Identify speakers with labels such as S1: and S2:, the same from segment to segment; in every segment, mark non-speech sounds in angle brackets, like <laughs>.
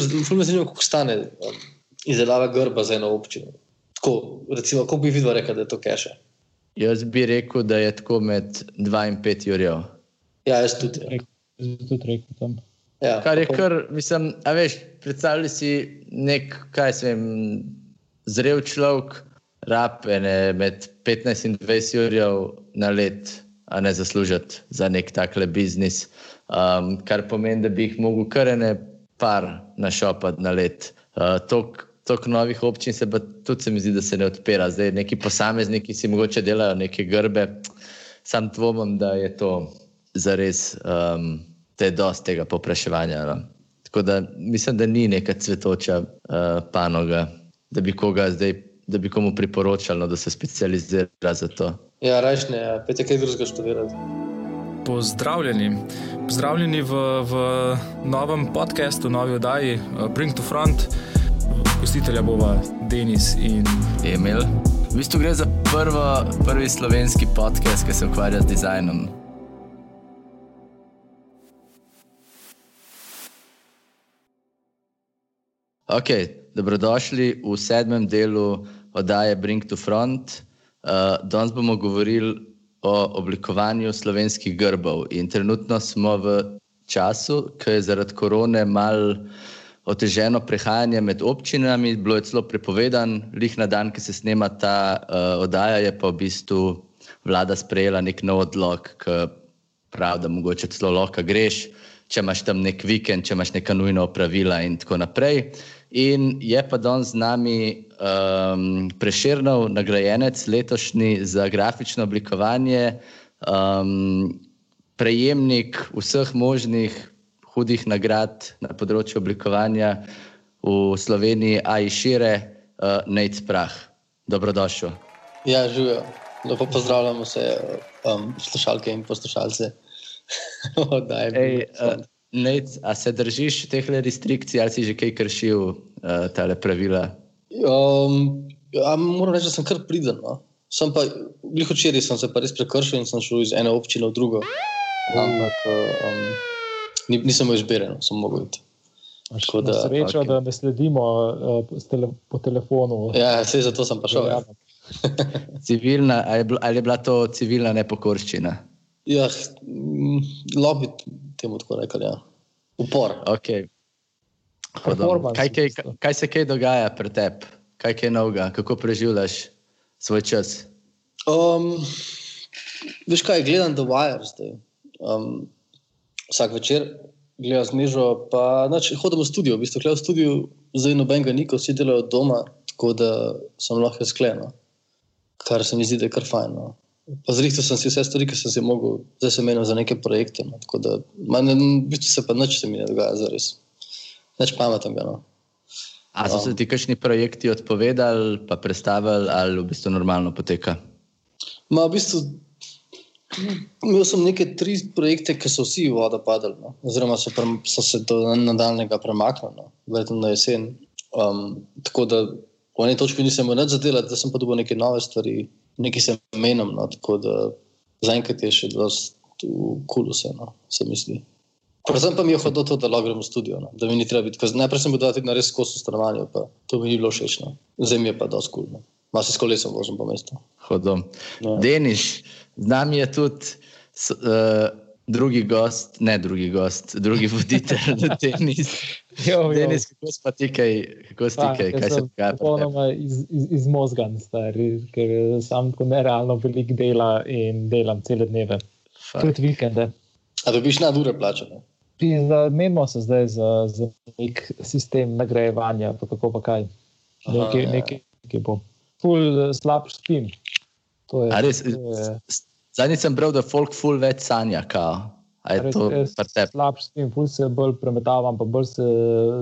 S1: Zelo me zanima, koliko stane um, izdelava grba za eno občino. Tako, recimo, koliko bi videl, rekel, da je to keše.
S2: Jaz bi rekel, da je tako med 2 in 5 jurjev.
S1: Ja, jaz tudi. Ja.
S3: Tudi rekel tam.
S1: Ja,
S2: Kar je kar, mislim, a veš, predstavljaj si nek, kaj se vem, zrel človek, rab ene med 15 in 20 jurjev na let, a ne zaslužiti za nek takle biznis. Um, kar pomeni, da bi jih mogel kar ene par našopati na let. Uh, tok, tok novih občin se pa tudi se mi zdi, da se ne odpira. Zdaj neki posamezniki si mogoče delajo neke grbe, sam dvomim, da je to zares. Um, da je dosti tega popraševanja. No. Tako da mislim, da ni neka cvetoča uh, panoga, da bi koga zdaj, da bi komu priporočalo, no, da se specializira za to.
S1: Ja, rajšne, ja. pete kaj drugega študirati.
S4: Pozdravljeni. Pozdravljeni v, v novem podkastu, novi oddaji eh, Bring to Front. Gostitelja bova Denis in
S2: Emil. V bistvu gre za prvo, prvi slovenski podcast, ki se ukvarja z dizajnom. Ok, dobrodošli v sedmem delu oddaje Bring to Front. Uh, danes bomo govorili o oblikovanju slovenskih grbov. In trenutno smo v času, ki je zaradi korone mal oteženo prehajanje med občinami, bilo je celo prepovedan, lih na dan, ki se snema ta uh, oddaja, je pa v bistvu vlada sprejela nek nov odlog, ki pravi, da mogoče celo lahko greš, če imaš tam nek vikend, če imaš neka nujna opravila in tako naprej. In je pa danes z nami um, preširnov nagrajenec letošnji za grafično oblikovanje, um, prejemnik vseh možnih hudih nagrad na področju oblikovanja v Sloveniji, a i šire, uh, Nec Prah. Dobrodošel.
S1: Ja, živijo. Lepo pozdravljam vse um, poslušalke in poslušalce. <laughs>
S2: Ej,
S1: to
S2: uh,
S1: Front.
S2: Nec, a se držiš teh restrikcij ali si že kaj kršil uh, tale pravila?
S1: Um, ja, moram reči, da sem kar priden. No. Sem pa, glih včeraj sem se pa res prekršil in sem šel iz ene občine v drugo. Ampak um, ni, nisem imel izbire, no, sem mogel iti. Tako da,
S3: srečo,
S2: ok.
S3: da ne sledimo uh, s tele, po telefonu.
S1: Ja, vse zato sem pa šel. Ja. <laughs>
S2: Civilna, ali, je bila, ali je bila to civilna nepokorščina?
S1: Ja, mm, lobby temu tako rekel. Ja. Upor.
S2: Okay. Kaj, kaj, kaj se kaj dogaja pri tebi? Kaj je novega? Kako preživljaš svoj čas?
S1: Um, veš kaj, gledam The Wire zdaj. Um, vsak večer gledam z mižo, pa nač, hodim v studio. V bistvu, tukaj v studiu zdaj nobenega ni, ko vsi delajo doma, tako da sem lahko skleno. Kar se mi zdi, da je kar fajn. No. Pa zrihtel sem si vse stvari, ki sem si mogel, zdaj sem menil za neke projekte. No. Tako da, ma, ne, v bistvu se pa nič se mi ne dogaja, zares. Nič pametnega. No.
S2: A so se ti kakšni projekti odpovedali, pa prestavili, ali v bistvu normalno poteka?
S1: Ma, v bistvu, imel sem neke tri projekte, ki so vsi v vodo padali, no. oziroma so, pre, so se do nadaljnega premaknili, no. verjetno na jesen. Um, tako da v eni točki nisem imel nič zadelati, da sem pa dobil neke nove stvari, nekaj se menim. No. Tako da zaenkrat je še dosti v kulu vse, no, se mi zdi. Predvsem pa mi je hodilo to, da lahko grem v studio, no. da mi ni treba biti. Najprej sem bil dati na res kos v stanovanju, pa to mi ni bilo všeč. No. Zdaj mi je pa dosti kul. No. Malo se s kolesom vozim po mestu.
S2: Hodom.
S1: Ja.
S2: Deniš, z nami je tudi s, uh, drugi gost, ne drugi gost, drugi voditelj. <laughs>
S3: Jo, jo.
S2: Denis, kako si ti kaj, kako si ti
S3: Pa,
S2: kaj, kaj se dogaja?
S3: Popolnoma iz, iz, izmozgan, stari, ker sam tako nerealno veliko dela in delam cele dneve. Tudi vikende.
S1: A dobiš nad ure plačane?
S3: Menimo se zdaj za, za nek sistem nagrajevanja, pa kako pa kaj.
S1: Aha,
S3: Nekaj,
S1: ja.
S3: nekaj, nekaj bo. Ful eh, slab spim. To je,
S2: A res,
S3: to je,
S2: Zadnjič sem bral, da folk full več sanja, kao. A je
S3: res,
S2: to
S3: res
S2: pri tebi?
S3: slab spim, ful se bolj premetavam, pa bolj se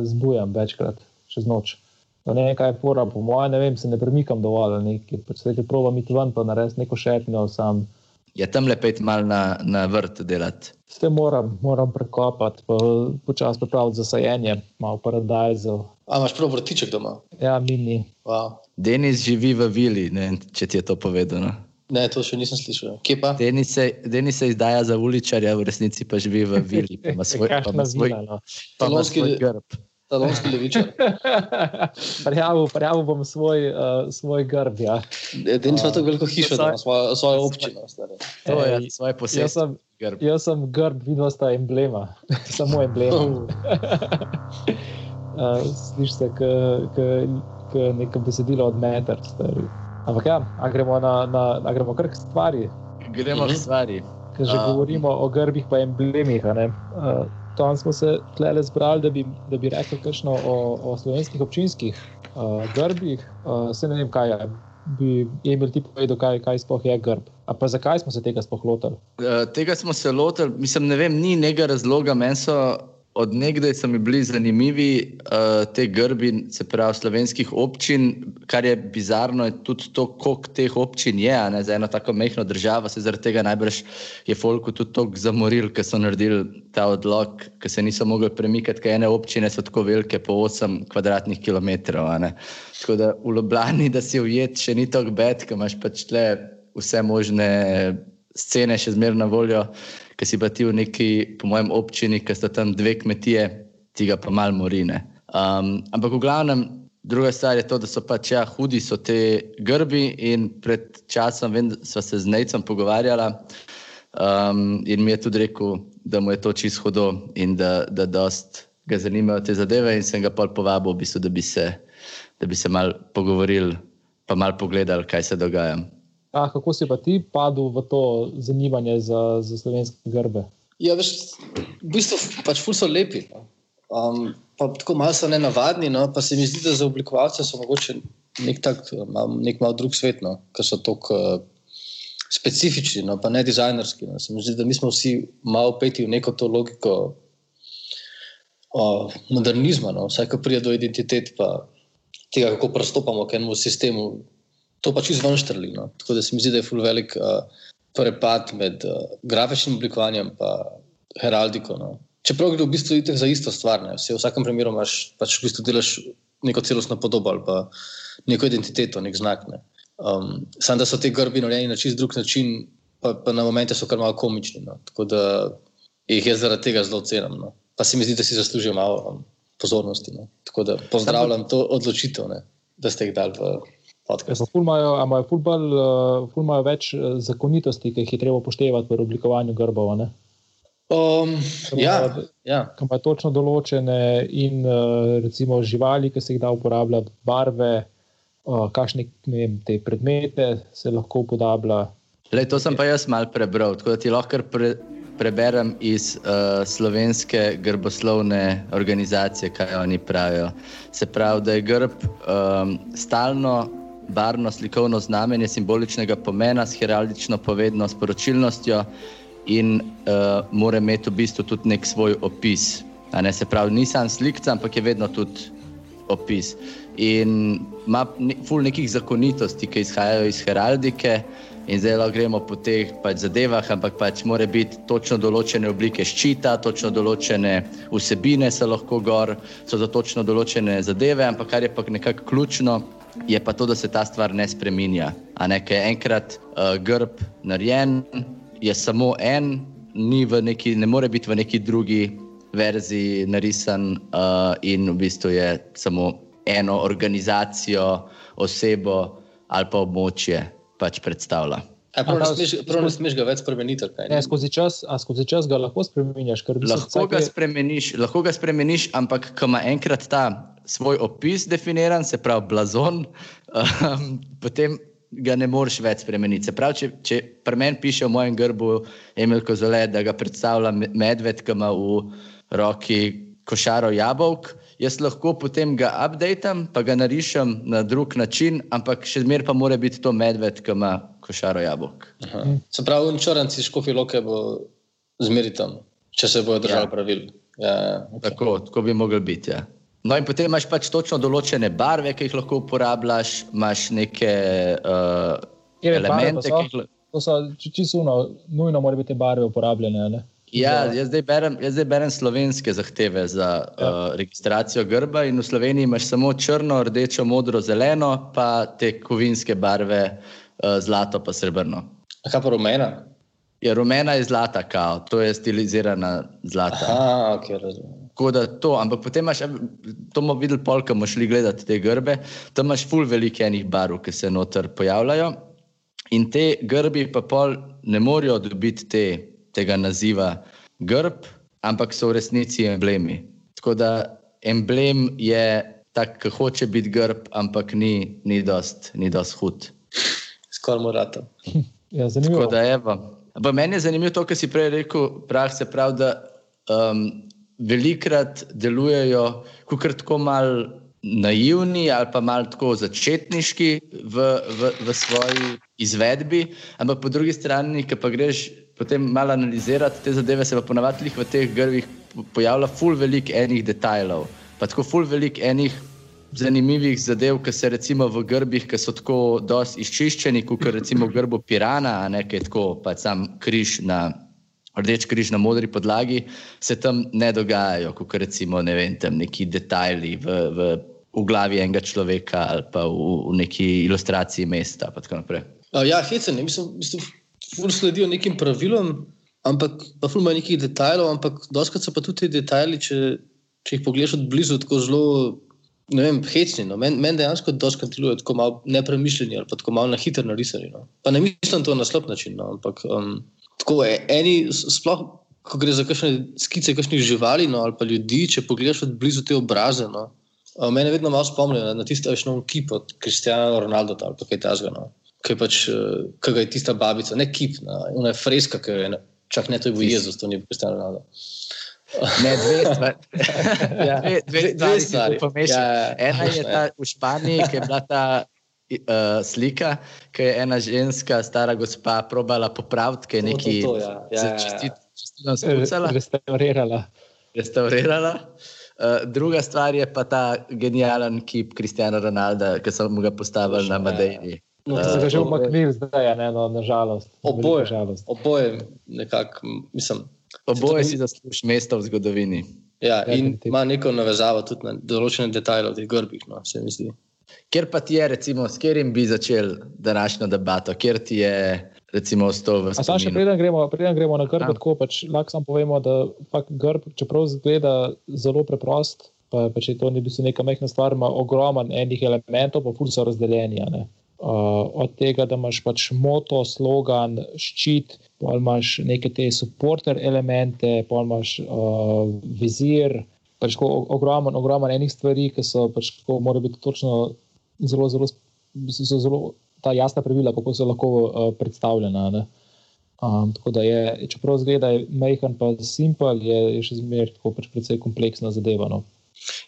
S3: zbujam večkrat čez noč. To ne kaj je fora, po mojem, ne vem, se ne premikam dovolj. ali nekaj. Če probujem iti ven, pa narediti neko šetnjo, sam.
S2: Je tam lepet mal na, na vrt delati.
S3: Tem moram, moram prekopati, pa počasi pripraviti za sajenje, malo paradajzov.
S1: A imaš prav vrtiček doma?
S3: Ja, mini.
S1: Wow.
S2: Denis živi v vili, ne, če ti je to povedano.
S1: Ne, to še nisem slišal. Kje pa?
S2: Denis se, Denis se izdaja za uličarja, v resnici pa živi v vili, pa ima svoj, <laughs> pa ima svoj,
S3: vila, no.
S2: pa ima
S1: Talonski-
S2: svoj grb.
S1: talonski levičar. <laughs>
S3: Prijavil bom svoj, uh, svoj grb. Ja.
S1: Edini smo tako veliko hišo, da imamo svojo, svojo občino. stari.
S2: To je
S3: Ej,
S2: svoje
S3: Jaz
S2: posebno.
S3: sem,
S2: grb.
S3: jaz sem grb, vidno sta emblema, <laughs> samo emblema. Uh, Slišiš se, kot neko besedilo od meter. Ampak ja, a gremo, na, na, a gremo kar k stvari,
S2: Gremo k
S1: Mhm.
S2: stvari.
S3: ker že
S2: A.
S3: govorimo o grbih in emblemih. a ne. Uh, Tam smo se tlele zbrali, da bi, da bi rekli kakšno o, o slovenskih občinskih uh, grbih. Uh, se ne vem, kaj je. Bi Emil ti povedal, kaj, kaj sploh je grb. A pa zakaj smo se tega sploh lotili?
S2: Uh, tega smo se lotili, mislim, ne vem, ni nekega razloga. Meni so od nekdaj so mi bili zanimivi uh, te grbi, se pravi, slovenskih občin, kar je bizarno, je tudi to, koliko teh občin je. Ne, za eno tako mehko državo se zaradi tega najbrž je Folku tudi tako zamoril, ker so naredili ta odlog, ker se niso mogli premikati, ker ene občine so tako velike, po 8 kvadratnih ne. Tako da v Ljubljani, da si ujet, še ni tako bed, ker imaš pač tle vse možne scene še zmeraj na voljo, ki si pa ti v neki, po mojem, občini, ki sta tam dve kmetije, ti ga pa mal morine. Um, ampak v glavnem, druga stvar je to, da so pač ja, hudi so te grbi in pred časom, vem, sva se z Nejcem pogovarjala. Um, in mi je tudi rekel, da mu je to čisto hudo in da, da dost ga zanimajo te zadeve, in sem ga pol povabil, v bistvu, da bi se, da bi se mal pogovorili, pa mal pogledali, kaj se dogaja.
S3: A, kako si pa ti padel v to zanimanje za, za slovenske grbe?
S1: Ja, veš, v bistvu pač ful so lepi. No. Um, pa tako malo so nenavadni, no, pa se mi zdi, da za oblikovalce so mogoče nek tak, nek mal drug svet, no, ker so tako uh, specifični, no, pa ne dizajnerski. No. Se mi zdi, da mi smo vsi malo peti v neko to logiko uh, modernizma, no, vsaj ko pride do identitet, pa tega, kako pristopamo k enemu sistemu. To pač izven štrli. No. Tako da se mi zdi, da je ful velik. Uh, prepad med uh, grafičnim oblikovanjem in heraldiko. No. Čeprav gre v bistvu itak za isto stvar, ne. Vse, v vsakem primeru imaš pač v bistvu delaš neko celostno podobo ali pa neko identiteto, nek znak. Ne. Um, Sam da so te grbi narejeni na čist drug način, pa, pa na momente so kar malo komični. No. Tako da jih jaz zaradi tega zelo cenim. No. Pa se mi zdi, da si zaslužijo malo um, pozornosti. No. Tako da pozdravljam to odločitev, ne, da ste jih dali v podcast.
S3: Ful imajo, imajo ful, bolj, uh, ful imajo več eh, zakonitosti, ki jih je treba upoštevati pri oblikovanju grbov. ne?
S1: Um, ja, ja.
S3: Ki imajo točno določene in uh, recimo živali, ki se jih da uporabljati, barve, kakšne ne vem, te predmete se lahko upodablja.
S2: Lej, to sem pa jaz mal prebral, tako da ti lahko pre, preberem iz uh, slovenske grboslovne organizacije, kaj oni pravijo. Se pravi, da je grb um, stalno barno slikovno znamenje simboličnega pomena s heraldično povedno sporočilnostjo in uh, mora imeti v bistvu tudi nek svoj opis. A Ne, se pravi, ni sam slikca, ampak je vedno tudi opis. In ima ne, ful nekih zakonitosti, ki izhajajo iz heraldike, in zdaj lahko gremo po teh pač zadevah, ampak pač mora biti točno določene oblike ščita, točno določene vsebine so lahko gor, so za točno določene zadeve, ampak kar je pa nekako ključno, je pa to, da se ta stvar ne spreminja. A ne, ker je enkrat uh, grb narejen, je samo en, ni v neki, ne more biti v neki drugi verziji narisan uh, in v bistvu je samo eno organizacijo, osebo ali pa območje pač predstavlja.
S1: A prav ne
S3: Aha,
S1: smeš, prav ne smeš ga več spremeniti. kaj,
S3: Ne, skozi, čas, a skozi čas ga lahko bistvu
S2: Lahko ga,
S3: vsake-
S2: spremeniš, lahko ga spremeniš, ampak ko ima enkrat ta svoj opis definiran, se pravi blazon, um, potem ga ne moreš več spremeniti. Se pravi, če, če pri meni piše v mojem grbu Emil Kozole, da ga predstavlja me- medved, ki ima v roki košaro jabolk, jaz lahko potem ga updatem, pa ga narišem na drug način, ampak še zmeraj pa mora biti to medved, ki ima košaro jabolk.
S1: Aha. Se pravi, črnci škofi loke bo zmeri tam, če se bojo držali
S2: Ja.
S1: ja. pravil. Ja, ja, okay.
S2: Tako, tako bi mogli biti. Ja. No, in potem imaš pač točno določene barve, ki jih lahko uporabljaš, imaš neke uh,
S3: barve pa
S2: elemente,
S3: so?
S2: ki jih lahko.
S3: To so čisto nujno, morajo biti te barve uporabljene. a Ne?
S2: Ja, jaz zdaj, berem, jaz zdaj berem slovenske zahteve za ja. uh, registracijo grba, in v Sloveniji imaš samo črno, rdečo, modro, zeleno, pa te kovinske barve, uh, zlato pa srebrno.
S1: A kaj pa rumena?
S2: Ja, rumena je zlata, kao, to je stilizirana zlata.
S1: Aha, ok, razumem.
S2: Tako da to, ampak potem imaš, to bomo videli, polka bomo šli gledati te grbe, tam imaš ful veliko enih barv, ki se noter pojavljajo. In te grbi pa pol ne morejo dobiti te, tega naziva grb, ampak so v resnici emblemi. Tako da emblem je tak, ki hoče biti grb, ampak ni, ni dost, ni dost hud.
S1: Skoraj morate. <laughs>
S3: Ja, zanimivo.
S2: Tako da je. Ampak meni je zanimivo to, kar si prej rekel, prah se pravi, da um, velikrat delujejo kot tako mal naivni ali pa mal tako začetniški v, v, v svoji izvedbi, ampak po drugi strani, ki pa greš potem malo analizirati te zadeve, se pa ponavadi v teh grvih pojavlja ful velik enih detajlov, pa tako ful velik enih zanimivih zadev, ki se recimo v grbih, ki so tako dosti izčiščeni, kot recimo v grbu Pirana, a ne kaj tako, pa sam križ na rdeč križ na modri podlagi, se tam ne dogajajo, kot recimo ne vem, neki detajli v, v, v glavi enega človeka ali pa v, v neki ilustraciji mesta.
S1: Ja, hecen, mislim, mislim, ful sledijo nekim pravilom, ampak pa ful ima nekih detajlov, ampak doskrat so pa tudi ti detajli, če, če jih pogledaš od blizu, tako zelo. Ne vem, hecni. No. Meni men dejansko doskrat delujejo tako malo nepremišljeni ali pa tako malo na hitro narisani. No. Pa ne mislim to na slab način, no. ampak um, tako je. Eni, sploh, ko gre za kakšne skice, kakšnih živali no, ali pa ljudi, če pogledaš od blizu te obraze. No, mene vedno malo spomnijo na, na tiste večne kip od Kristijana Ronalda ali pa kaj takega. No, kaj pač, kaj je tista babica, ne kip, no, ona je freska, ki je čak ne to je bil Jezus, to ni bil Kristijan Ronaldo.
S2: Ne, dve stvari. <laughs> ja, dve, dve, dve stvari. Ja, Ena je ta v Španiji, ki je bila ta uh, slika, ki je ena ženska, stara gospa, probala popraviti, ki je nekaj
S3: čestitno restaurirala.
S2: restaurirala. Uh, druga stvar je pa ta genijalen kip Kristijana Ronalda, ki so mu ga postavili na Madeji.
S3: No, uh, se ga že umaknil zdaj, ne, no, nažalost.
S1: Oboje, žalost. oboje nekako, mislim.
S2: Oboje si zasluži mesto v zgodovini.
S1: Ja, in ima neko navezavo tudi na določene detajle v teh grbih, no, se mi zdi.
S2: Ker pa ti je, recimo, s katerim bi začel današnjo debato, ker ti je, recimo, ostalo v
S3: svetu. Še preden gremo, preden gremo na grb, tako pač lahko samo povemo, da grb, čeprav zgleda zelo preprost, pa, pa če to ni bilo neka mehna stvar, ima ogromen enih elementov, pa fulj so razdeljeni. Uh, od tega, da imaš pač moto, slogan, ščit, pa imaš neke te supporter elemente, pa imaš uh, vizir, pač ogromen, ogromen enih stvari, ki so pač, morajo biti točno zelo, zelo, zelo, zelo ta jasna pravila, kako so lahko uh, predstavljena. Um, tako da je, čeprav zgleda majhen, pa simpel, je, je še zmeraj tako pač precej kompleksna zadeva. No.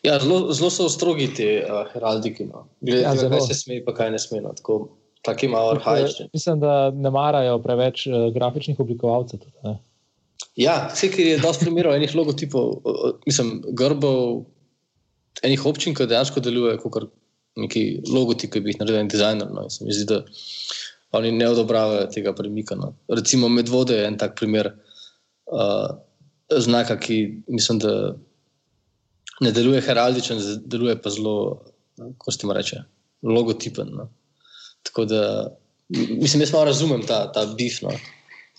S1: Ja, zelo, zelo so strogi ti uh, heraldiki. No. Gledaj, ja, kaj se sme, pa kaj ne sme. No. Tako, tako ima arhajični.
S3: Mislim, da ne marajo preveč uh, grafičnih oblikovalcev. Tudi,
S1: Ja, vse, ker je dosti primerov enih logotipov, mislim, grbov, enih občin, ki dejansko delujejo kot neki logotipi, ki bi jih naredil en dizajner. No. Se mi zdi, da oni ne odobravajo tega premika. No. Recimo Medvode je en tak primer uh, znaka, ki mislim, da ne deluje heraldičen, deluje pa zelo, kako se ti reče, logotipen. No. Tako da, mislim, jaz malo razumem ta, ta bif. No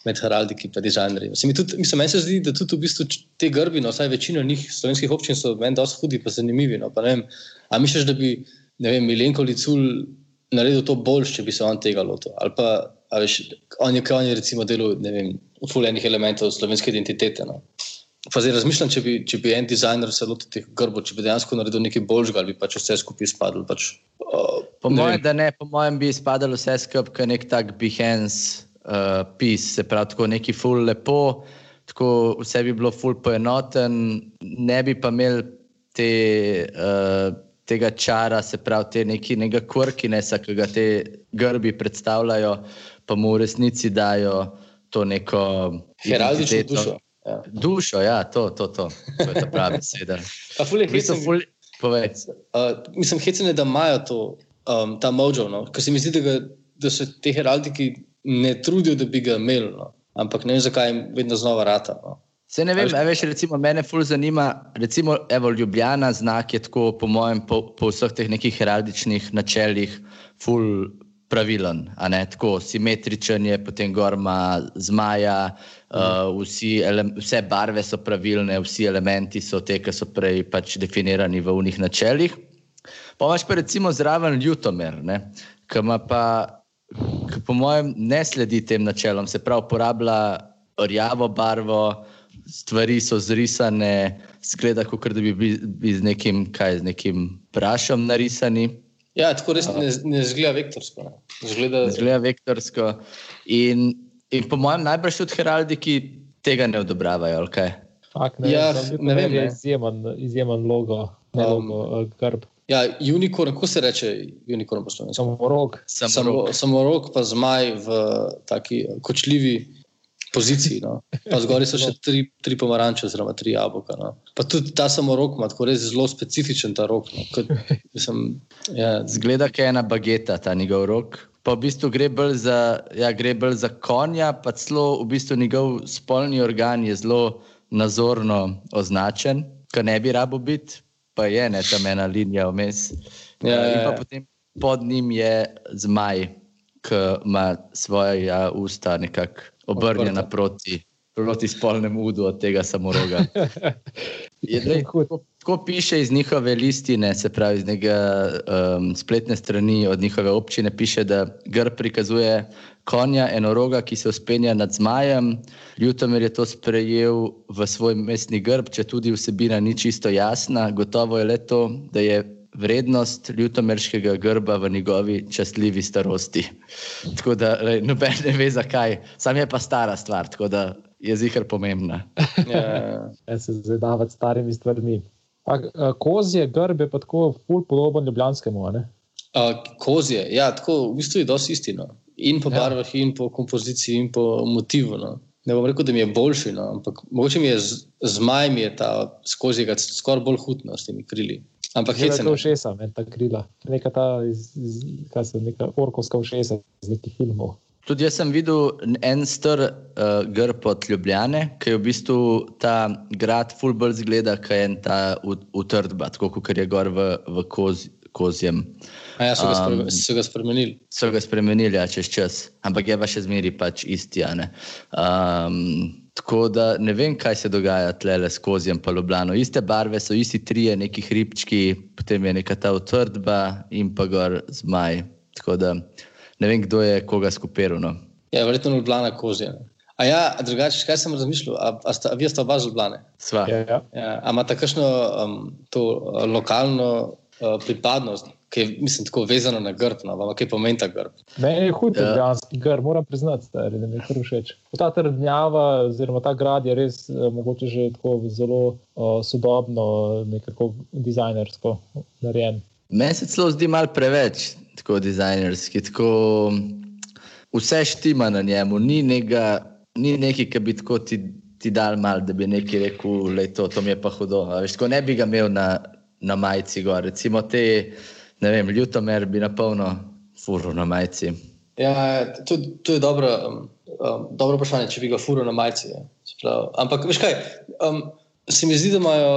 S1: med heraldiki in dizajnerji. Mislim, meni se zdi, da tudi v bistvu te grbi, no, vsaj večina njih slovenskih občin so meni dosti hudi in zanimivi. No, pa a misliš, da bi Milenko Licul naredil to boljš, če bi se on tega lotil? Ali pa, veš, on je, on je recimo delal, ne vem, fulejnih elementov slovenske identitete. No. Pa zdaj razmišljam, če bi, če bi en dizajner se lotil teh grbov, če bi dejansko naredil nekaj boljšega, ali pač vse skupaj izpadlo. Pač,
S2: uh, po mojem, da ne, po mojem bi izpadlo vse skupaj, nek tak Behance uh, pis, se pravi, tako neki ful lepo, tako vse bi bilo ful poenoten, ne bi pa imel te, uh, tega čara, se pravi, te neki nekega kvrkinesa, ki ga te grbi predstavljajo, pa mu v resnici dajo to neko
S1: heraldično dušo.
S2: Ja. Dušo, ja, to, to, to, to je ta pravi beseda. <laughs>
S1: Povedz. Uh, mislim, hecene, da imajo to, um, ta mojo, no? ker se mi zdi, da, ga, da so te heraldiki ne trudijo, da bi ga imeli, no. ampak ne vem, zakaj jim vedno znova rata. No.
S2: Se ne vem, veš recimo, mene fulj zanima, recimo, evo, Ljubljana znak je tako, po mojem, po, po vseh teh nekih heraldičnih načelih, fulj pravilen, a ne tako simetričen je, potem gor ima zmaja, uh, vsi ele, vse barve so pravilne, vsi elementi so te, ki so prej pač definirani v unih načelih. Pa imaš pa recimo zraven Ljutomer, ki ima pa, po mojem, ne sledi tem načelom, se pravi, uporablja rjavo barvo, stvari so zrisane, skleda, kot da bi bili z nekim, kaj, z nekim prašom narisani.
S1: Ja, tako res ne, ne zgleda vektorsko. Ne
S2: zgleda, ne zgleda vektorsko. In, in po mojem, najbrž tudi heraldiki tega ne odobravajo. Okay?
S3: Fak, ne, ja, ne vem, je izjemen, izjemen logo, ne um, logo, uh, grb.
S1: Ja, unikorn, kako se reče, unikorn poslovni?
S3: Samo rok.
S1: Samo, rok, pa zmaj v taki kočljivi poziciji. No. Pa zgoraj so še tri, tri pomaranče, oziroma tri jabolka. No. Pa tudi ta samo rok ima tako res zelo specifičen ta rok. No. Kot, mislim,
S2: ja. Zgleda, da je ena bageta ta njegov rok. Pa v bistvu gre bolj za, ja, gre bolj za konja, pa celo v bistvu njegov spolni organ je zelo nazorno označen, kar ne bi rabo biti, pa je ne tam ena linija vmes. Ja, ja, ja. Potem pod njim je zmaj, ki ima svoje ja, usta nekako obrnjena proti, proti spolnemu udu od tega samoroga. <laughs> Tako piše iz njihove listine, se pravi iz njega um, spletne strani od njihove občine, piše, da grb prikazuje konja enoroga, ki se uspenja nad zmajem. Ljutomer je to sprejel v svoj mestni grb, če tudi vsebina ni čisto jasna. Gotovo je le to, da je vrednost ljutomerskega grba v njegovi častljivi starosti. Tako da noben ne ve, zakaj, sam je pa stara stvar, tako da je zihar pomembna.
S3: Ja, ja, ja. <laughs> se zadavati s starimi stvarmi. Kozje grb je pa tako ful podoben ljubljanskemu.
S1: Kozje, ja, tako v bistvu je dosti istino. In po ja. barvah, in po kompoziciji, in po motivu. No. Ne bom rekel, da mi je boljši, no, ampak mogoče mi je z, z majem ta skozi ga skoraj bolj hudno s temi krili. Ampak
S3: je to všesa, meni ta krila. Neka ta, iz, iz, kaj se neka orkovska všesa iz nekih filmov.
S2: Tudi jaz sem videl en star uh, grb od Ljubljane, ki je v bistvu ta grad Fulbrž zgleda, kaj je ta utrdba, tako kot je gor v, v koz, kozjem.
S1: A ja, so ga, um, so ga spremenili.
S2: So ga spremenili, ja, čez čas. Ampak je pa še zmeri pač isti. Tako da ne vem, kaj se dogaja tle skozi in pa Ljubljano. Iste barve so, isti trije, neki hribčki, potem je neka ta utrdba in pa gor zmaj. Tako da ne vem, kdo je koga skupiral. No.
S1: Ja, verjetno Ljubljana kozi. A ja, drugače, kaj sem razmišljal? A, a, sta, a vi ste oba z Ljubljane?
S2: Sva.
S3: Ja, ja.
S1: Ja, a imate kakšno um, to lokalno pripadnost? ki je mislim, tako vezano na grb, no, ampak kaj pomeni ta grb.
S3: Meni je hud ja. ljubljanski grb, moram priznati, stari, da mi je kar všeč. Ta trdnjava, oziroma ta grad je res eh, mogoče že tako zelo uh, sodobno, nekako dizajnersko narejen.
S2: Meni se celo zdi mal preveč tako dizajnerski. Tako vse štima na njemu, ni, nega, ni neki, ki bi tako ti, ti dal mal, da bi nekaj rekel, da to, to mi je pa hudo. Veš, ne bi ga imel na, na majici gor. Recimo te ne vem, ljutomer bi na polno furo na majici.
S1: Ja, to, to je dobro, um, um, dobro vprašanje, če bi ga furo na majici. Ampak, veš kaj, um, se mi zdi, da imajo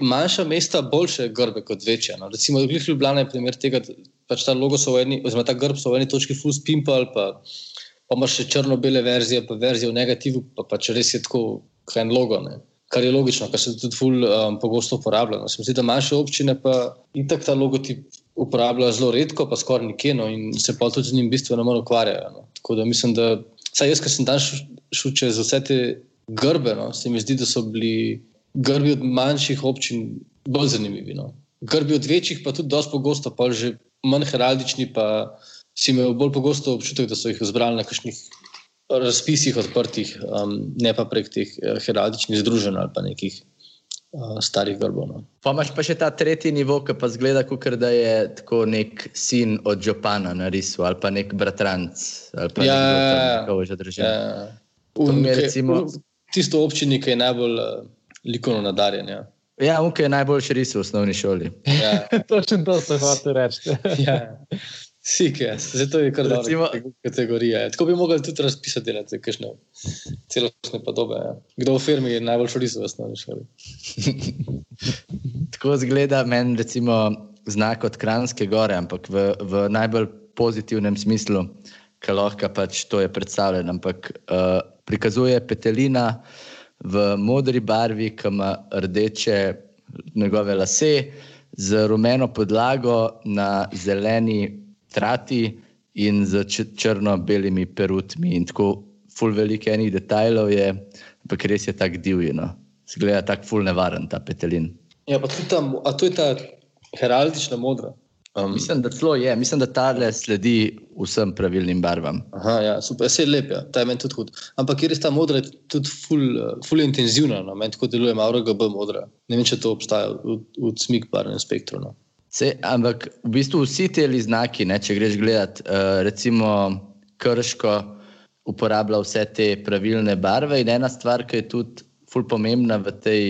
S1: manjša mesta boljše grbe kot večja. No? Recimo, Glih Ljubljana je primer tega, da pač ta logo so v eni, oziroma ta grb so v eni točki full spimpal, pa, pa imaš še črno-bele verzije, pa verzije v negativu, pa pač res je tako, kaj en logo. Ne? Kar je logično, kar se tudi ful, um, pogosto uporablja. No. Se mi zdi, da manjše občine pa in tako ta logotip uporabljajo zelo redko, pa skoraj nikjer no, in se pa tudi z njim bistveno manj ukvarjajo. No. Tako da mislim, da saj jaz, ki sem tam šel čez vse te grbe, no, se mi zdi, da so bili grbi od manjših občin bolj zanimivi. No. Grbi od večjih pa tudi dosti pogosto, pa že manj heraldični, pa si imel bolj pogosto občutek, da so jih zbrali na kakšnih razpisih odprtih, um, ne pa prek teh uh, heraldičnih združenj ali pa nekih uh, starih grbov. No.
S2: Pa imaš pa še ta tretji nivo, ki pa zgleda, kot da je tako nek sin od Žopana na risu ali pa nek bratranc ali pa ja, nekaj že držal. Ja.
S1: Recimo... Tisto občini, ki je najbolj uh, likovno nadarjen. Ja.
S2: Ja, unke je najboljši ris v osnovni šoli.
S3: Ja. <laughs> Točno to se hoče reči. ja. <laughs>
S1: Sike, zato je kar Recimo, dobra kategorija. Tako bi mogli tudi razpisati, da je kakšne celostne podobe. Ja. Kdo v firmi je najbolj šorisov v osnovni šoli? <laughs>
S2: Tako zgleda meni, recimo, znak od Kranske gore, ampak v, v najbolj pozitivnem smislu, ki lahko pač to je predstavljeno. Ampak uh, prikazuje petelina v modri barvi, ki ima rdeče njegove lase, z rumeno podlago na zeleni trati in z črno-belimi perutmi. In tako, ful veliko enih detajlov je, ampak res je tako divjino. Zgleda tako ful nevaren ta petelin.
S1: Ja, pa tudi tam, a to je ta heraldična modra.
S2: Um, mislim, da celo je, mislim, da ta le sledi vsem pravilnim barvam.
S1: Aha, ja, super, vse je lepo, ja. ta je meni tudi hud. Ampak je ta modra tudi ful, ful intenzivna, no? meni tako deluje malo RGB modra. Ne vem, če to obstaja v, v smik barvnem spektru. No?
S2: Se, ampak v bistvu vsi ti znaki, ne, če greš gledat, uh, recimo krško, uporablja vse te pravilne barve in ena stvar, ki je tudi ful pomembna v tej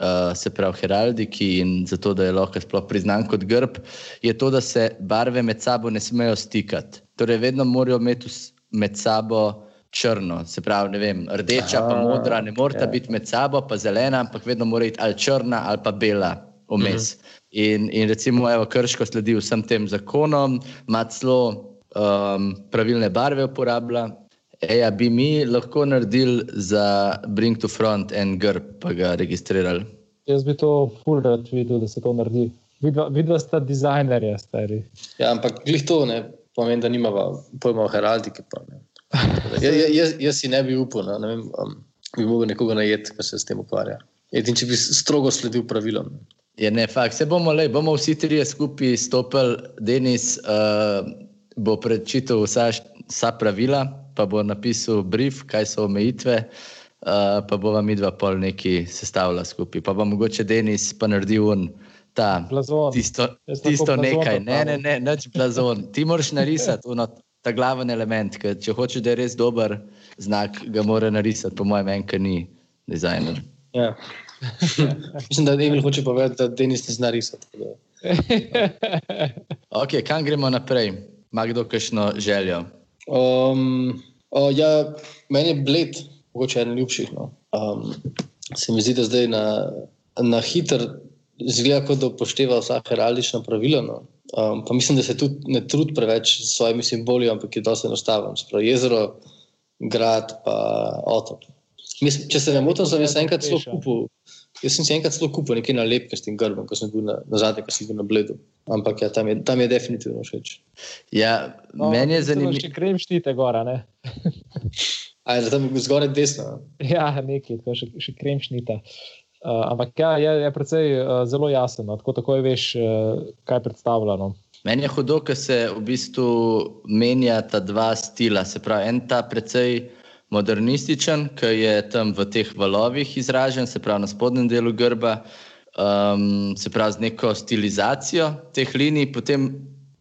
S2: uh, se pravi, heraldiki in zato, da je lahko sploh priznan kot grb, je to, da se barve med sabo ne smejo stikati. Torej, vedno morajo imeti med sabo črno, se pravi, ne vem, rdeča, Aha, pa modra, ne morata ja. biti med sabo, pa zelena, ampak vedno mora biti ali črna ali pa bela vmes. Mhm. In, in recimo, evo, krško sledi vsem tem zakonom, ima celo um, pravilne barve uporablja. Eja, bi mi lahko naredili za Bring to Front en grb, pa ga registrirali?
S3: Jaz bi to ful rad videl, da se to naredi. Vidva sta dizajnerja, stari.
S1: Ja, ampak glih to ne pomeni, da nimava pojma o heraldiki. <laughs> Ja, ja, jaz, jaz si ne bi upal, no, ne vem, um, bi mogel nekoga najeti, ki se s tem ukvarja. Edin, če bi strogo sledil pravilom.
S2: Je ne, fakt. Se bomo, lej, bomo vsi trije skupaj stopili, Denis uh, bo prečital vsa, vsa pravila pa bo napisal brief, kaj so omejitve, uh, pa bo vam idva pol neki sestavila skupaj. Pa bo mogoče Denis pa naredil un. Ta,
S3: blazon.
S2: Tisto, tisto nekaj, ne, ne, ne, neč blazon. Ti moraš narisati uno, ta glaven element, ker če hočeš, da je res dober znak, ga mora narisati, po mojem, en, ki ni dizajner.
S1: Ja. <laughs> Mislim, da Emil hoče povedati, da Denis ne zna risati. <laughs>
S2: ok, kam gremo naprej? Ima kdo kakšno željo?
S1: Um, uh, ja, meni je bled, mogoče eden ljubših. No. Um, se mi zdi, da zdaj na, na hiter zgleda, kot da upošteva vsa heraldična pravila. No. Um, pa mislim, da se tudi ne trudi preveč s svojimi simboli, ampak je dosti enostaven. Sprav, jezero, grad, pa otok. Mislim, če se ne motim, sem jaz enkrat celo kupil. Jaz sem si enkrat celo kupil nekaj nalepke s tem grbom, ko sem bil na, na zadnje, ko sem bil na bledu. Ampak ja, tam, je, tam je definitivno všeč.
S2: Ja, no, meni je zanimivo.
S3: Če grem štite gora, ne?
S1: A je tam zgoraj desno?
S3: Ja, nekaj, tako še, še krem šnita. Uh, ampak ja, je, je precej uh, zelo jasno, no? tako takoj veš, uh, kaj predstavljamo.
S2: Meni je hudo, ker se v bistvu menja ta dva stila. Se pravi, en ta precej modernističen, ki je tam v teh valovih izražen, se pravi na spodnjem delu grba, um, se pravi z neko stilizacijo teh linij, potem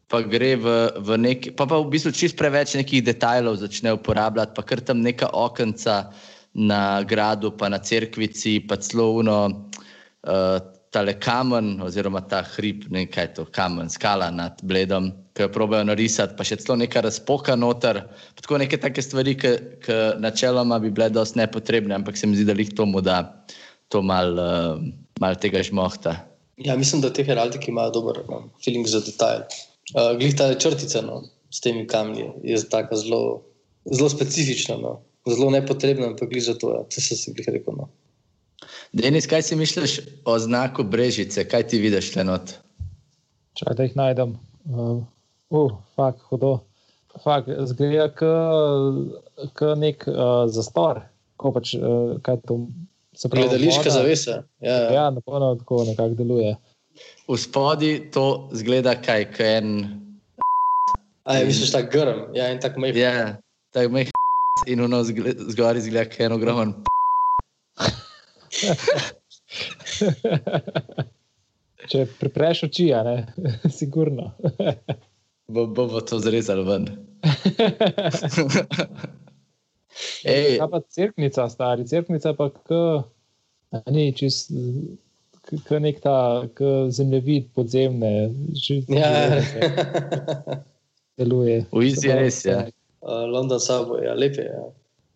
S2: pa gre v, v nek, pa, pa v bistvu čist preveč nekih detajlov začne uporabljati, pa kar tam neka okenca na gradu, pa na cerkvici, pa celo uno. Uh, tale kamen, oziroma ta hrib, ne kaj je to, kamen, skala nad bledom, ki jo probejo narisati, pa še celo neka razpoka noter. Tako neke take stvari, ki načeloma bi bile dosti nepotrebne, ampak se mi zdi, da jih tomu da to mal, uh, mal tega žmohta.
S1: Ja, mislim, da te heraldike imajo dober no, feeling za detajl. Uh, glih ta črtica no, s temi kamni je tako zelo, zelo specifična, no. zelo nepotrebna, ampak glih za to, ja. se se si jih rekel. No.
S2: Denis, kaj si misliš o znaku Brežice, kaj ti vidiš le not?
S3: Če da jih najdem, uh, uh fakt, hudo. Fakt, zgleda kot nek uh, zastor, ko pač uh, kaj to
S1: se pravi. Gledališka zavesa.
S3: Ja, ja. ja napolno tako nekako deluje.
S2: V spodi to zgleda kaj, kaj en.
S1: A je, misliš, tako grm, ja, in tako mehko.
S2: Ja, tako mehko <laughs> in ono zgori zgleda kaj en ogromen. <laughs>
S3: Če prepreš oči, ne, <laughs> sigurno.
S2: Bo, bo, bo to zrezal ven. <laughs>
S3: Ej, pa crknica, stari crknica, pa k, ni čist. Kot nek ta zemljevid podzemne, že
S1: ja. <laughs>
S3: deluje.
S2: V Izi je res, ja.
S1: Uh, London sabo, ja, lepe. Ja.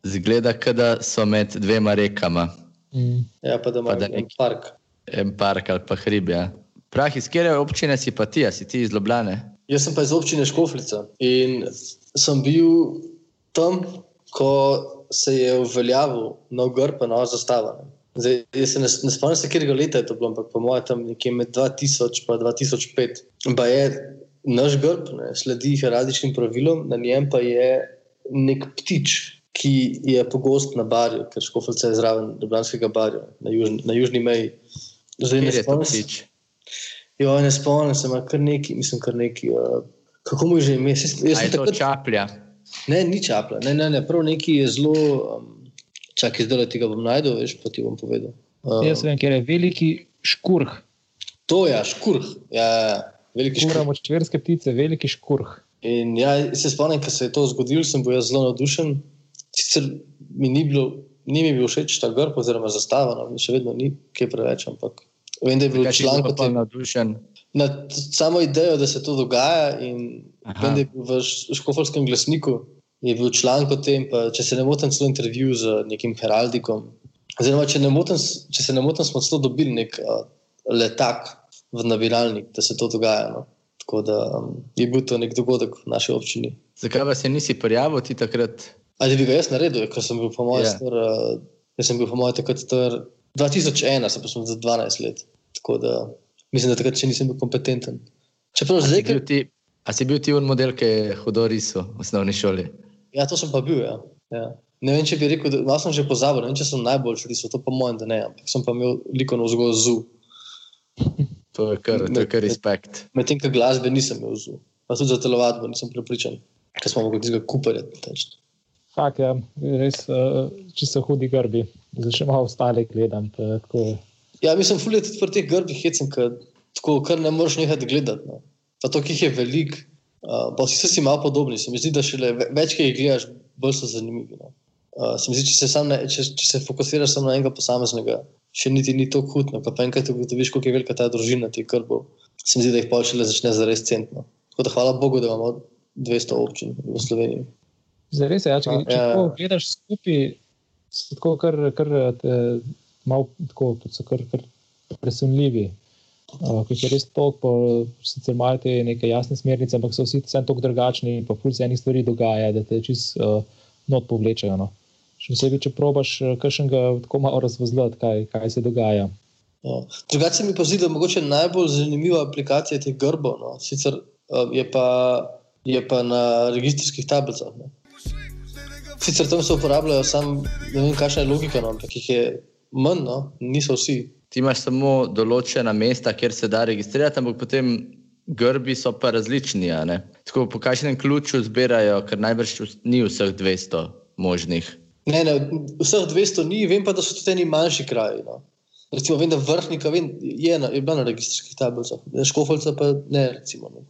S2: Zgleda, da so med dvema rekama.
S3: Mm.
S1: Ja, pa da ima en park.
S2: En park ali pa hrib. Ja. Prah, iz kere občine si pa ti, si ti iz Ljubljane?
S1: Jaz sem pa iz občine Škofljica in sem bil tam, ko se je uveljavil nov grb, nova zastava. Zdaj, jaz se ne, ne spomnim, katerega leta je to bilo, ampak po mojem, tam nekje med 2000 in 2005. Pa je naš grb, ne, sledi heraldičnim pravilom, na njem pa je nek ptič, ki je pogost na barju, ker škofljica je zraven Ljubljanskega barja, na, juž, na južni meji.
S2: Zdaj, ne spomnim se.
S1: Jo, ne spomnim se, kar neki, mislim, kar neki. Uh, kako mu je že ime? Jaz
S2: sem tako čaplja.
S1: Ne, ni čaplja, ne, ne, ne, prav neki je zelo. Um, Čakaj, zdaj ti ga bom najdel, veš, pa ti bom povedal.
S3: Uh, Jaz vem, ker je veliki škurh.
S1: To je, ja, škurh. Ja, ja, ja. veliki škurh.
S3: Imamo čvrste ptice, veliki škurh.
S1: In ja, se spomnim, ko se je to zgodilo, sem bil zelo navdušen. Sicer mi ni, bilo, ni mi bil všeč ta grb, oziroma zastava, no, še vedno ni kaj preveč, ampak vem, da je bil članek
S2: o tem navdušen.
S1: Na samo idejo, da se to dogaja, in Aha. vem, da je bil v škofovskem glasniku je bil članek o tem, pa, če se ne motim, celo intervju z nekim heraldikom. Oziroma, če, če se ne motim, smo celo dobili nek uh, letak v nabiralnik, da se to dogaja. No. Tako da um, je bil to nek dogodek v naši občini.
S2: Zakaj pa se nisi prijavil ti takrat?
S1: Ali bi ga jaz naredil, ker sem bil po mojem yeah. Ja. star, uh, jaz sem bil po mojem takrat star 2001, se pa sem za 12 let. Tako da mislim, da takrat še nisem bil kompetenten. Čeprav zdaj, ker...
S2: ti, a si bil ti un model, ki je hudo risal v osnovni šoli?
S1: Ja, to sem pa bil. Ja. Ja. Ne vem, če bi rekel, da sem že pozabil, ne vem, če sem najboljši risal, to pa moj, da ne, ampak sem pa imel likovno vzgojo zu. <laughs>
S2: To je kar, to je kar respekt.
S1: Medtem, med ko glasbe nisem imel zu, pa tudi za telovadbo nisem pripričan, ker smo mogli tega kuparjati.
S3: Fak, ja, res, uh, če so hudi grbi, zdaj še malo ostale gledam. Tako...
S1: Ja, mislim, fulje tudi pri teh grbih, hecem, tako, kar ne moreš nehati gledati. No. Pa to, ki jih je veliko, Uh, pa vsi so si malo podobni, se mi zdi, da šele več, ki jih gledaš, bolj so zanimivi. No. Uh, se mi zdi, če se, ne, če, če se fokusiraš samo na enega posameznega, še niti ni to hudno. Pa enkrat ugotoviš, kako je velika ta družina teh krbov, se mi zdi, da jih pa šele začne zares centno. Tako da hvala Bogu, da imamo 200 občin v Sloveniji.
S3: Zares je, ja, če, če ja. gledaš skupaj, so tako kar, kar, te, malo, tako, so kar, kar presunljivi. Uh, ki je res toliko, sicer imajo te neke jasne smernice, ampak so vsi tako drugačni, pa pol se enih stvari dogaja, da te čist uh, not povlečejo. No. Še posebej, če probaš kakšnega tako malo razvozlati, kaj, kaj se dogaja.
S1: Ja. Drugače mi pa zdi, da je mogoče najbolj zanimiva aplikacija teh grbov. No. Sicer uh, je, pa, je pa na registrskih tablicah. Ne. Sicer tam se uporabljajo samo, ne vem, kakšna je logika, no, ampak jih je manj, no. niso vsi
S2: ti imaš samo določena mesta, kjer se da registrirati, ampak potem grbi so pa različni. Tako po kakšnem ključu zbirajo, ker najbrž ni vseh 200 možnih.
S1: Ne, ne, vseh 200 ni, vem pa, da so tudi neki manjši kraji. No. Recimo, vem, da vrhnika vem, je, na, je bila na registrskih tablicah, škofalca pa ne. Recimo, no.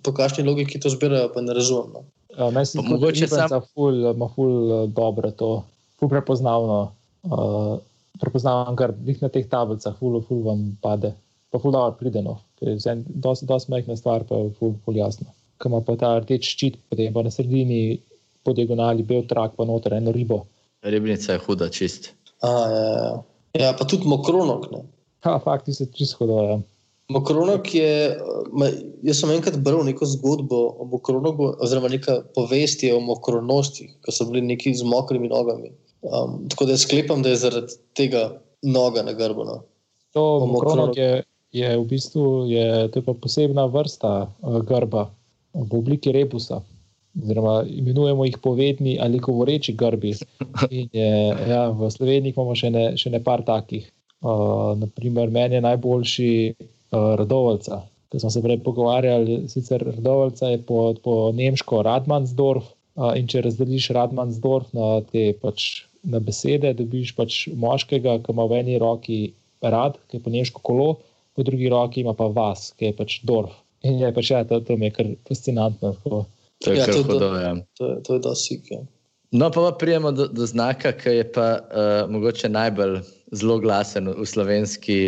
S1: Po kakšni logiki to zbirajo, pa ne razumem. No.
S3: Ja, mogoče samo ful, ima ful uh, dobro to, ful prepoznavno. Uh, prepoznavam, kar jih na teh tablicah, fulo, fulo vam pade, pa fulo dobro pride. No. Dosti majhna stvar, pa je fulo ful jasno. Kaj ima pa ta rdeč ščit, potem pa na sredini, po diagonali, bel trak, pa noter eno ribo.
S2: Ribnica je huda, čist.
S1: A, ja, ja. ja, pa tudi mokronok. Ne.
S3: Ha, fakt, ti se čist hudo. Ja.
S1: Mokronok je, jaz sem enkrat bral neko zgodbo o mokronogu, oziroma neka povest o mokronosti, ko so bili neki z mokrimi nogami. Um, tako da sklepam, da je zaradi tega noga na grbu. No.
S3: To mokronok je, je v bistvu je, je posebna vrsta uh, grba v obliki rebusa. Oziroma, imenujemo jih povedni ali govoreči grbi. Je, ja, v Sloveniji imamo še ne, še ne par takih. Uh, naprimer, meni je najboljši Radovalca. Ko smo se prej pogovarjali, sicer Radovalca je po, po nemško Radmansdorf. Uh, in če razdeliš Radmansdorf na te pač na besede, dobiš pač moškega, ki ima v eni roki rad, ki je po nemško kolo, po drugi roki ima pa vas, ki je pač Dorf. In je pač ja, to, to mi je kar fascinantno.
S2: To je ja, kar hudo, ja.
S1: To je, to je dosik, ja.
S2: No, pa, pa prijemo do, do znaka, ki je pa uh, mogoče najbolj zelo glasen v slovenski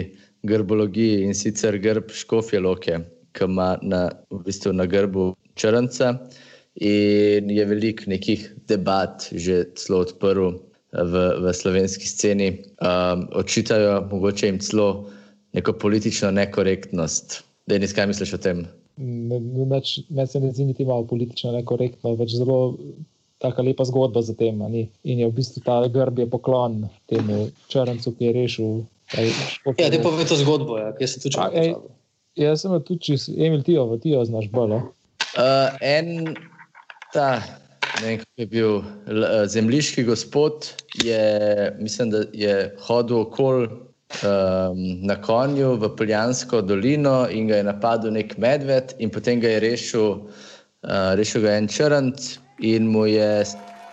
S2: grbologiji in sicer grb Škofje Loke, ki ima na, v bistvu na grbu črnca. In je veliko nekih debat že celo odprl v, v slovenski sceni, um, očitajo mogoče jim celo neko politično nekorektnost Denis, kaj misliš o tem?
S3: Meni se ne zdi niti malo politično nekorektno, več zelo tako lepa zgodba za tem. In je v bistvu ta grb je poklon temu črncu, ki je rešil.
S1: Ja, te povej to zgodbo, ja, ki se tu čaka.
S3: Jaz sem tudi čez Emil Tijo, v Tijo znaš bolj.
S2: Uh, en ta, ne vem, kako je bil, zemljiški gospod, je, mislim, da je hodil okoli um, na konju v Poljansko dolino in ga je napadel nek medved, in potem ga je rešil, uh, rešil ga en črnc, in mu je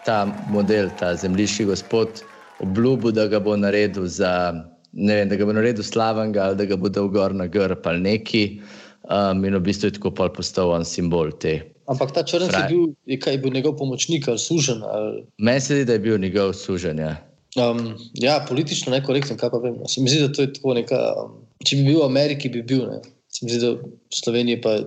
S2: ta model, ta zemljiški gospod, obljubil, da ga bo naredil za. Ne vem, da ga bo naredil slavnega, ali da ga bo dal gor na grb ali neki. Um, in v bistvu je tako postal on simbol te.
S1: Ampak ta črnec je bil, je, kaj, je bil njegov pomočnik ali sužen. Ali...
S2: Meni se zdi, da je bil njegov sužen. Ja.
S1: Um, ja, politično nekorektno, kaj pa vem. No. Se mi zdi, da to je tako neka. Um, če bi bil v Ameriki, bi bil. Ne. Se mi zdi, da v Sloveniji pa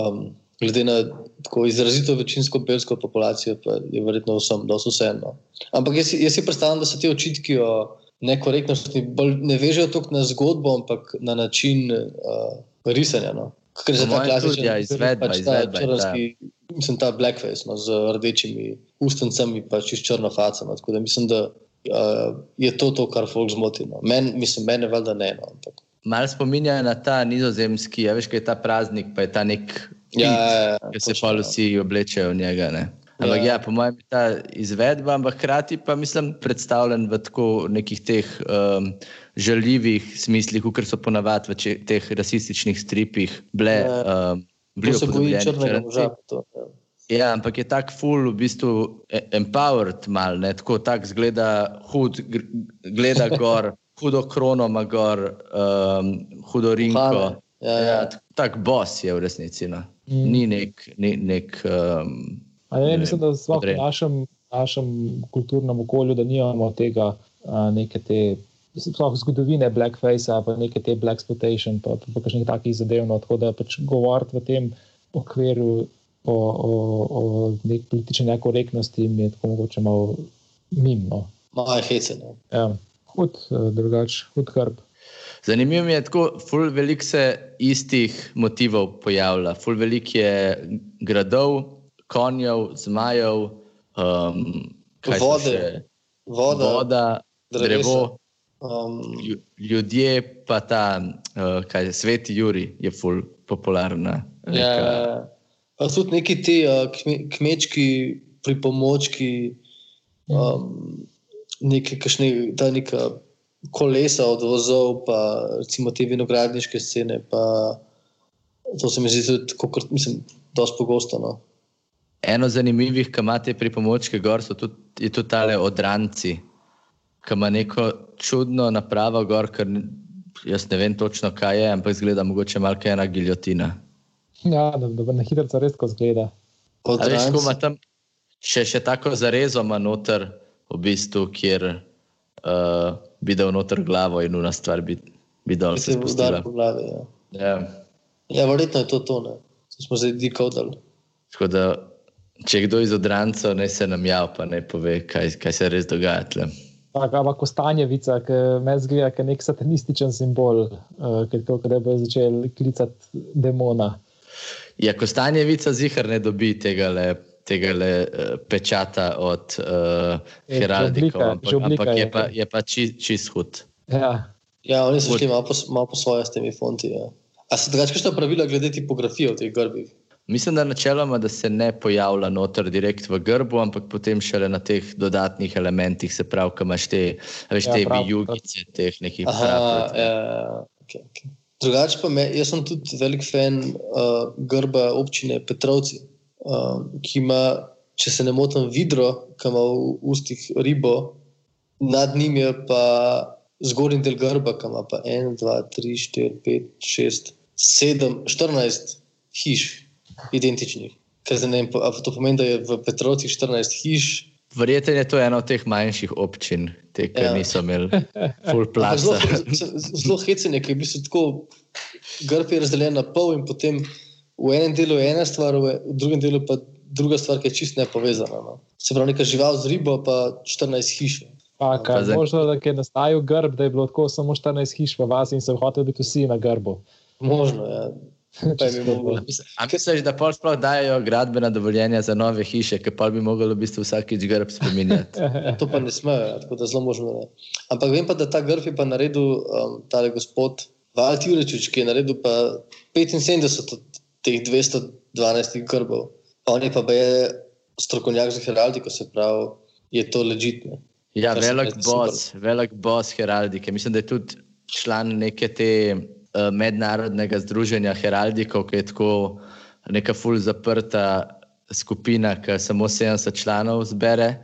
S1: um, glede na tako izrazito večinsko belsko populacijo, pa je verjetno vsem, da so vseeno. Ampak jaz, jaz si predstavljam, da se ti očitki o nekorektnosti ne vežejo toliko na zgodbo, ampak na način uh, risanja. No. Ker je ta klasičen
S2: ja, izvedba,
S1: pač
S2: izvedba.
S1: črnski, mislim, ta blackface no, z rdečimi ustnicami pač črno facem. Tako da mislim, da uh, je to to, kar folk zmoti. No. Men, mislim, mene valjda ne. No, ampak.
S2: Mal spominja na ta nizozemski, ja, veš, kaj je ta praznik, pa je ta nek,
S1: Ja, ja, ja,
S2: ki se pa
S1: ja.
S2: vsi oblečejo v njega. Ne? Ampak ja.
S1: Ja.
S2: po mojem je ta izvedba, ampak hkrati pa mislim predstavljen v tako nekih teh um, žaljivih smislih, kot so ponavadi v če, teh rasističnih stripih, bile.
S1: Ja.
S2: Um, bili
S1: boji
S2: upodobljeni
S1: črnega moža. ja.
S2: Ja, ampak je tak full, v bistvu e- empowered, mal, ne, tako tak zgleda hud, gleda <laughs> gor, hudo krono ima gor, um, hudo rinko.
S1: Uhane. Ja, ja.
S2: Ja, tak, tak boss je v resnici. No.
S3: Mm.
S2: Ni nek. Ni nek um,
S3: Ne,
S2: Ne
S3: mislim, da sploh v našem, našem kulturnem okolju, da nimamo tega, a, neke te, sploh zgodovine blackface, pa neke te black exploitation, pa, pa, pa kakšnih takih zadev. No, tako da pač govoriti v tem okviru o, o, o nek politični nekorektnosti mi je tako mogoče malo mimo.
S1: Malo je hecen. Ja.
S3: Hud, eh, drugač, hud krp.
S2: Zanimivo mi je, da ful veliko se istih motivov pojavlja. Ful veliko je gradov, konjev, zmajev, um, so
S1: Vode? Voda,
S2: voda drevo,
S1: Um,
S2: lju- ljudje, pa ta uh, kaj, je, sveti Juri je ful popularna.
S1: ja,
S2: neka-
S1: pa tudi neki ti uh, kme, kmečki pripomočki, um, neke, kakšne, ta neka kolesa od vozov, pa recimo te vinogradniške scene. Pa, to se mi zdi tudi, kot mislim, dosti pogosto. No.
S2: Eno zanimivih, ki ima te pripomočke gor, tudi, je tudi tale odranci, ki ima neko čudno napravo gor, ker jaz ne vem točno, kaj je, ampak zgleda mogoče malo kot ena giljotina.
S3: Ja, da, da na hitro res tako zgleda.
S2: A veš, ko ima tam še, še tako zarezo ima noter, v bistvu, kjer uh, bi dal noter glavo in una stvar bi, bi dol
S1: Ki
S2: se
S1: se udar
S2: spustila.
S1: po glavi. Ja.
S2: Ja.
S1: ja, verjetno je to to. Ne. Smo zdaj dekodali.
S2: Tako da, če je kdo iz odrancev, naj se nam jav, pa ne pove, kaj, kaj se res dogaja. Tle.
S3: Tak, ampak kostanjevica, ki me zgleda kot nek satanističen simbol, ki da bo začel klicati demona.
S2: Ja, Kostanjevica zihar ne dobi tega le. Tega le uh, pečata od uh,
S3: Je,
S2: heraldikov, ampak,
S3: že oblika
S2: ampak je
S3: je
S2: pa, je pa čist, čist hud.
S3: Ja,
S1: Ja, oni so šli malo po, malo po svoje s temi fonti. Ja. A so drugače kakšna pravila glede tipografije v teh grbih?
S2: Mislim, da načeloma, da se ne pojavlja noter direkt v grbu, ampak potem šele na teh dodatnih elementih, se pravi, ko imaš te, a veš,
S3: Ja,
S2: te
S3: prav,
S2: vijugice, teh nekih
S1: ja, ja, okay, okay. Drugače pa me, jaz sem tudi velik fan uh, grba občine Petrovci, uh, ki ima, če se ne motim, vidro, ki ima v ustih ribo, nad njim je pa zgornji del grba, ki ima pa 1, 2, 3, 4, 5, 6, 7, 14 hiš identičnih. Ker zdaj ne vem, ali to pomeni, da je v Petrovcih 14 hiš.
S2: Verjetno je to ena od teh manjših občin, te, ki
S1: Ja.
S2: niso imeli <laughs> full plasa.
S1: Zelo, zelo hecen je, ker je v bistvu tako grb je razdeljen na pol in potem v enem delu je ena stvar, v drugem delu pa druga stvar, ki je čist nepovezana. No. Se pravi, neka žival z ribo, pa 14 hiš.
S3: pa,
S2: Pa
S3: kaj,
S2: zdaj-
S3: možno, da je nastajal grb, da je bilo tako samo 14 hiš v vasi in so hoteli biti vsi na grbu.
S1: Možno, ja. Pa je mi mogel.
S2: A misliš, da pol sploh dajo gradbena dovoljenja za nove hiše, ki pa bi mogli v bistvu vsakič grb spremenjati? <laughs>
S1: To pa ne smejo, tako da zelo možno ne. Ampak vem pa, da ta grf je pa naredil um, tale gospod Valt Jurečič, ki je naredil pa 75 od teh 212 grbov. On je pa je strokovnjak za heraldiko, se pravi, je to ležitno.
S2: Ja,
S1: se
S2: velik boss, velik boss heraldike. Mislim, da je tudi član neke te mednarodnega združenja heraldikov, ki je tako neka ful zaprta skupina, ki samo 70 članov zbere.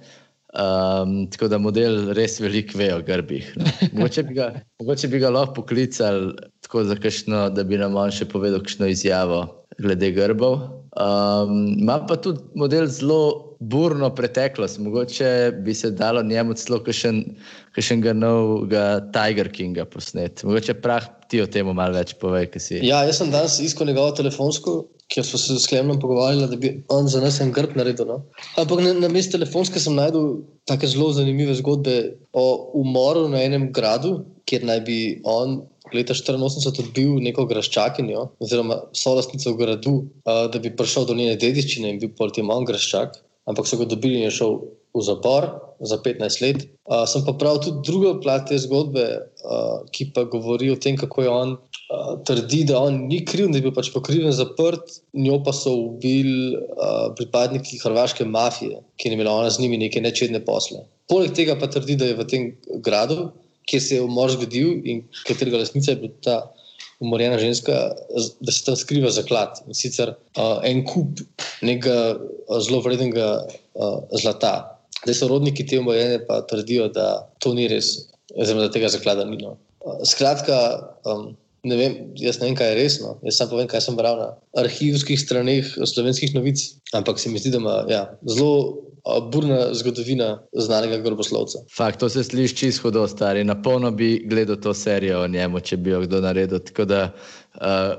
S2: Um, tako da model res veliko ve o grbih. No. <laughs> Mogoče, bi ga, mogoče bi ga lahko poklicali tako za kakšno, da bi nam on še povedal kakšno izjavo glede grbov. Um, ima pa tudi model zelo burno preteklost. Mogoče bi se dalo njemu celo kakšnega novega Tiger Kinga posnet. Mogoče prah ti o tem malo več povej, kaj si.
S1: Ja, jaz sem danes iskal njegovo telefonsko, kjer smo se s Klemnom pogovarjali, da bi on za nas en grb naredil. No? Ampak na, na mestu telefonske sem najdel tako zelo zanimive zgodbe o umoru na enem gradu, kjer naj bi on leta 1984 odbil neko graščakinjo, oziroma solastnico v gradu, uh, da bi prišel do njene dediščine in bil pol tem on graščak. Ampak so ga dobili in je šel v zapor za 15 let. Uh, sem pa prav tudi druga plat te zgodbe, uh, ki pa govori o tem, kako je on uh, trdi, da on ni kriv, da je bil pač pokriven zaprt, njo pa so ubili uh, pripadniki hrvaške mafije, ki je imela ona z njimi neke nečedne posle. Poleg tega pa trdi, da je v tem gradu, kjer se je umor zgodil in katerega lasnica je bila ta umorjena ženska, da se tam skriva zaklad. In sicer uh, en kup nekega zelo vrednega uh, zlata. Zdaj so rodniki te umorjene pa trdijo, da to ni res, oziroma da tega zaklada ni. No. Skratka, um, ne vem, jaz ne vem, kaj je resno. Jaz samo povem, kaj sem bral na arhivskih straneh slovenskih novic. Ampak se mi zdi, da ima ja, zelo burna zgodovina znanega groboslovca.
S2: Fakt, to se sliši čisto hudo, stari. Na polno bi gledal to serijo o njemu, če bi jo kdo naredil. Tako da uh,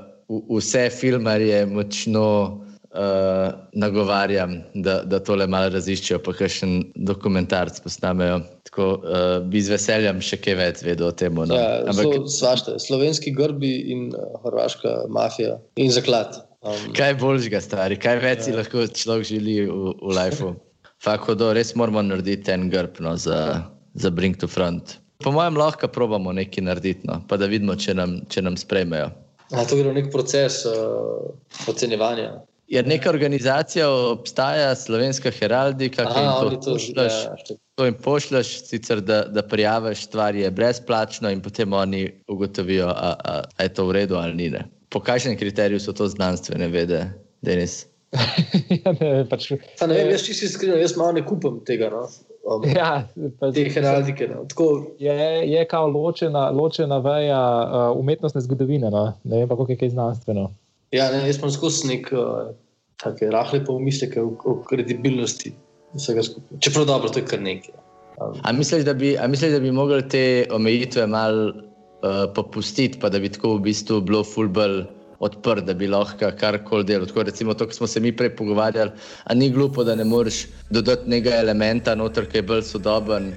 S2: vse filmarje močno uh, nagovarjam, da, da tole malo raziščejo, pa kakšen dokumentarc posnamejo. Tako uh, bi z veseljem še kaj več vedel o tem. No.
S1: Ja,
S2: Ampak
S1: svašte. Slovenski grbi in uh, hrvaška mafija in zaklad. Um,
S2: kaj boljšega, stari, kaj več si lahko človek želi v, v lifeu. <laughs> Fakt, hodo, res moramo narediti en grb no, za, za Bring to Front. Po mojem, lahko probamo nekaj narediti, no, pa da vidimo, če nam, če nam sprejmejo.
S1: a to gre v nek proces uh, ocenjevanja.
S2: Je neka organizacija, obstaja slovenska heraldika, ki jim to pošljaš.
S1: ja, šte-
S2: To jim pošljaš, sicer da, da prijaviš stvar, je brezplačno, in potem oni ugotovijo, ali je to v redu ali ni. Ne. Po kakšnem kriteriju so to znanstvene vede, Denis? <laughs>
S3: ja, ne, pač,
S1: Pa ne vem, jaz čisto iskreno, jaz malo ne kupam tega. No. Um, <laughs>
S3: ja, pa,
S1: Te heraldike. No. Tako,
S3: je, je kao ločena, ločena veja uh, umetnostne zgodovine. No? Ne vem pa, kako je kaj znanstveno.
S1: ja, ne, jaz imam skozi nek uh, take rahle pomisleke o, o kredibilnosti vsega skupaj. Čeprav dobro, to je kar nekaj. Um,
S2: A misliš, da bi, misliš, da bi mogli te omejitve malo uh, popustiti, pa da bi tako v bistvu bilo fulbr odprt, da bi lahko karkoli delal. Tako recimo to, kar smo se mi prej pogovarjali, a ni glupo, da ne moreš dodati nekega elementa noter, ki je bolj sodoben,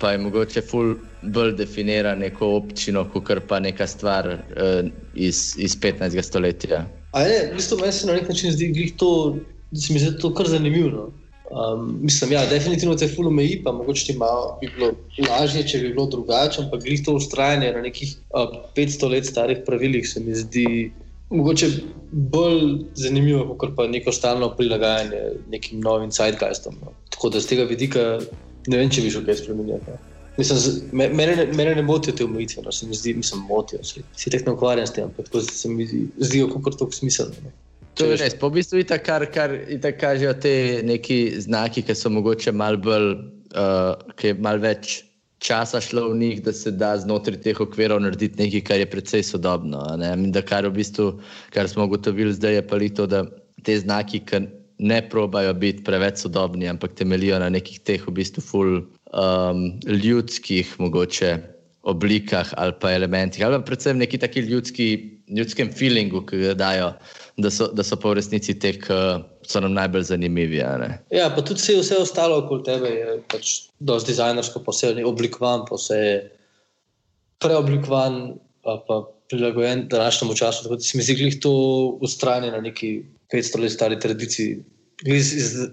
S2: pa je mogoče ful bolj definira neko občino, kot pa neka stvar uh, iz, iz 15. stoletja.
S1: A ne, v bistvu meni se na nek način zdi, glih to, da se mi zdi to kar zanimivo. No. Um, mislim, ja, definitivno te ful omeji, pa mogoče ti malo bi bilo lažje, če bi bilo drugače, ampak glih to ustrajanje na nekih uh, 500 let starih pravilih se mi zdi mogoče bolj zanimivo, kot pa neko stalno prilagajanje nekim novim zeitgeistom. No. Tako da z tega vidika ne vem, če bi šel kaj spremenjati. Mislim, Mene, ne- mene ne motijo te omejitve, no, se mi zdi, mislim, motijo se. Si tek ne ukvarjam s tem, ampak tako se mi zdi- zdijo kot to smiselno. no.
S2: To je res. Po bistvu itak, kar, kar itak kažejo te neki znaki, ki so mogoče malo bolj, uh, ki je malo več časa šlo v njih, da se da znotraj teh okvirov narediti nekaj, kar je precej sodobno. ne. In da kar v bistvu, kar smo ugotovili zdaj, je pa to, da te znaki, ki ne probajo biti preveč sodobni, ampak temelijo na nekih teh v bistvu ful um, ljudskih mogoče oblikah ali pa elementih, ali pa predvsem neki taki ljudski, ljudskem feelingu, ki ga dajo, da so, da so pa v resnici te, ki so nam najbolj zanimivi.
S1: Ja, pa tudi vse, vse ostalo okoli tebe je pač dosti dizajnersko, je oblikovan, pa vse je preoblikovan, pa, prilagojen današnjemu času. Tako da se mi zdi, da je to ustrajanje na neki 500 let stari tradiciji.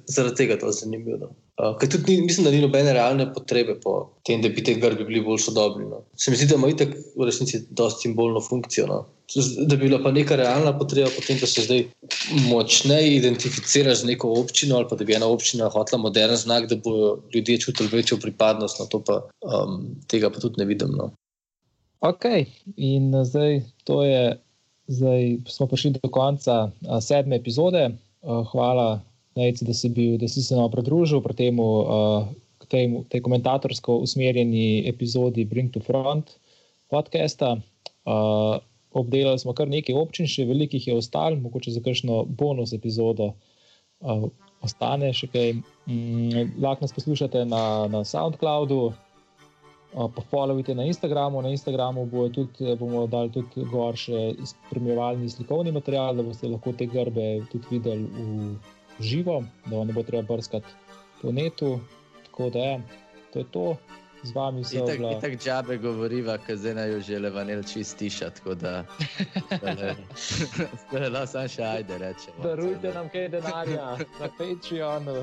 S1: Zaradi tega je to zanimivo. Uh, tudi ni, mislim, da ni nobene realne potrebe po tem, da bi te grbi bili bolj sodobni. No. Se mi zdi, da ima itak v resnici dosti simbolno funkcijo. No. Da bi bila pa neka realna potreba potem, da se zdaj močneje identificiraš z neko občino ali pa da bi ena občina hotela modern znak, da bodo ljudje čutili večjo pripadnost. No. Pa, um, tega pa tudi ne vidim. No.
S3: Ok, in zdaj, je, zdaj smo prišli do konca sedme epizode. Hvala Nejci, da, si bil, da si se nam pridružil pri tem, uh, tej, tej komentatorsko usmerjeni epizodi Bring to Front podcasta. Uh, obdelali smo kar nekaj občin, še veliko jih je ostalo, mogoče za kakšno bonus epizodo uh, ostane še kaj. Mm, lahko nas poslušate na, na SoundCloudu. Pa followite na Instagramu. Na Instagramu tudi, bomo dali tudi gor še spremljevalni slikovni material, da boste lahko te grbe tudi videli v živo, da ne bo treba brskati po netu. Tako da je, to je to. Z vami se lahko.
S2: Tako tak džabe govoriva, ker zdaj naj jo žele vanil čist tiša. Tako da <laughs> se lahko sam še ajde reče.
S3: Darujte nam kaj denarja na Patreonu.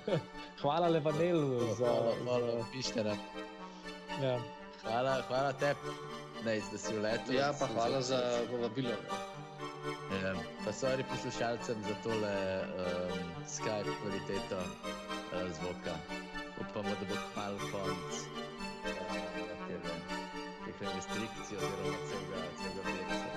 S3: <laughs> hvala le vanilu za
S2: malo pište nam.
S3: Ja.
S2: Hvala, hvala tebi, da si v letu.
S1: Ja, pa hvala za povabilo.
S2: Ja, pa sorry poslušalcem za tole um, Skype kvaliteto uh, zvoka. Upamo, da bo kmalo konc uh, teh restrikcij oziroma celega, celega veka.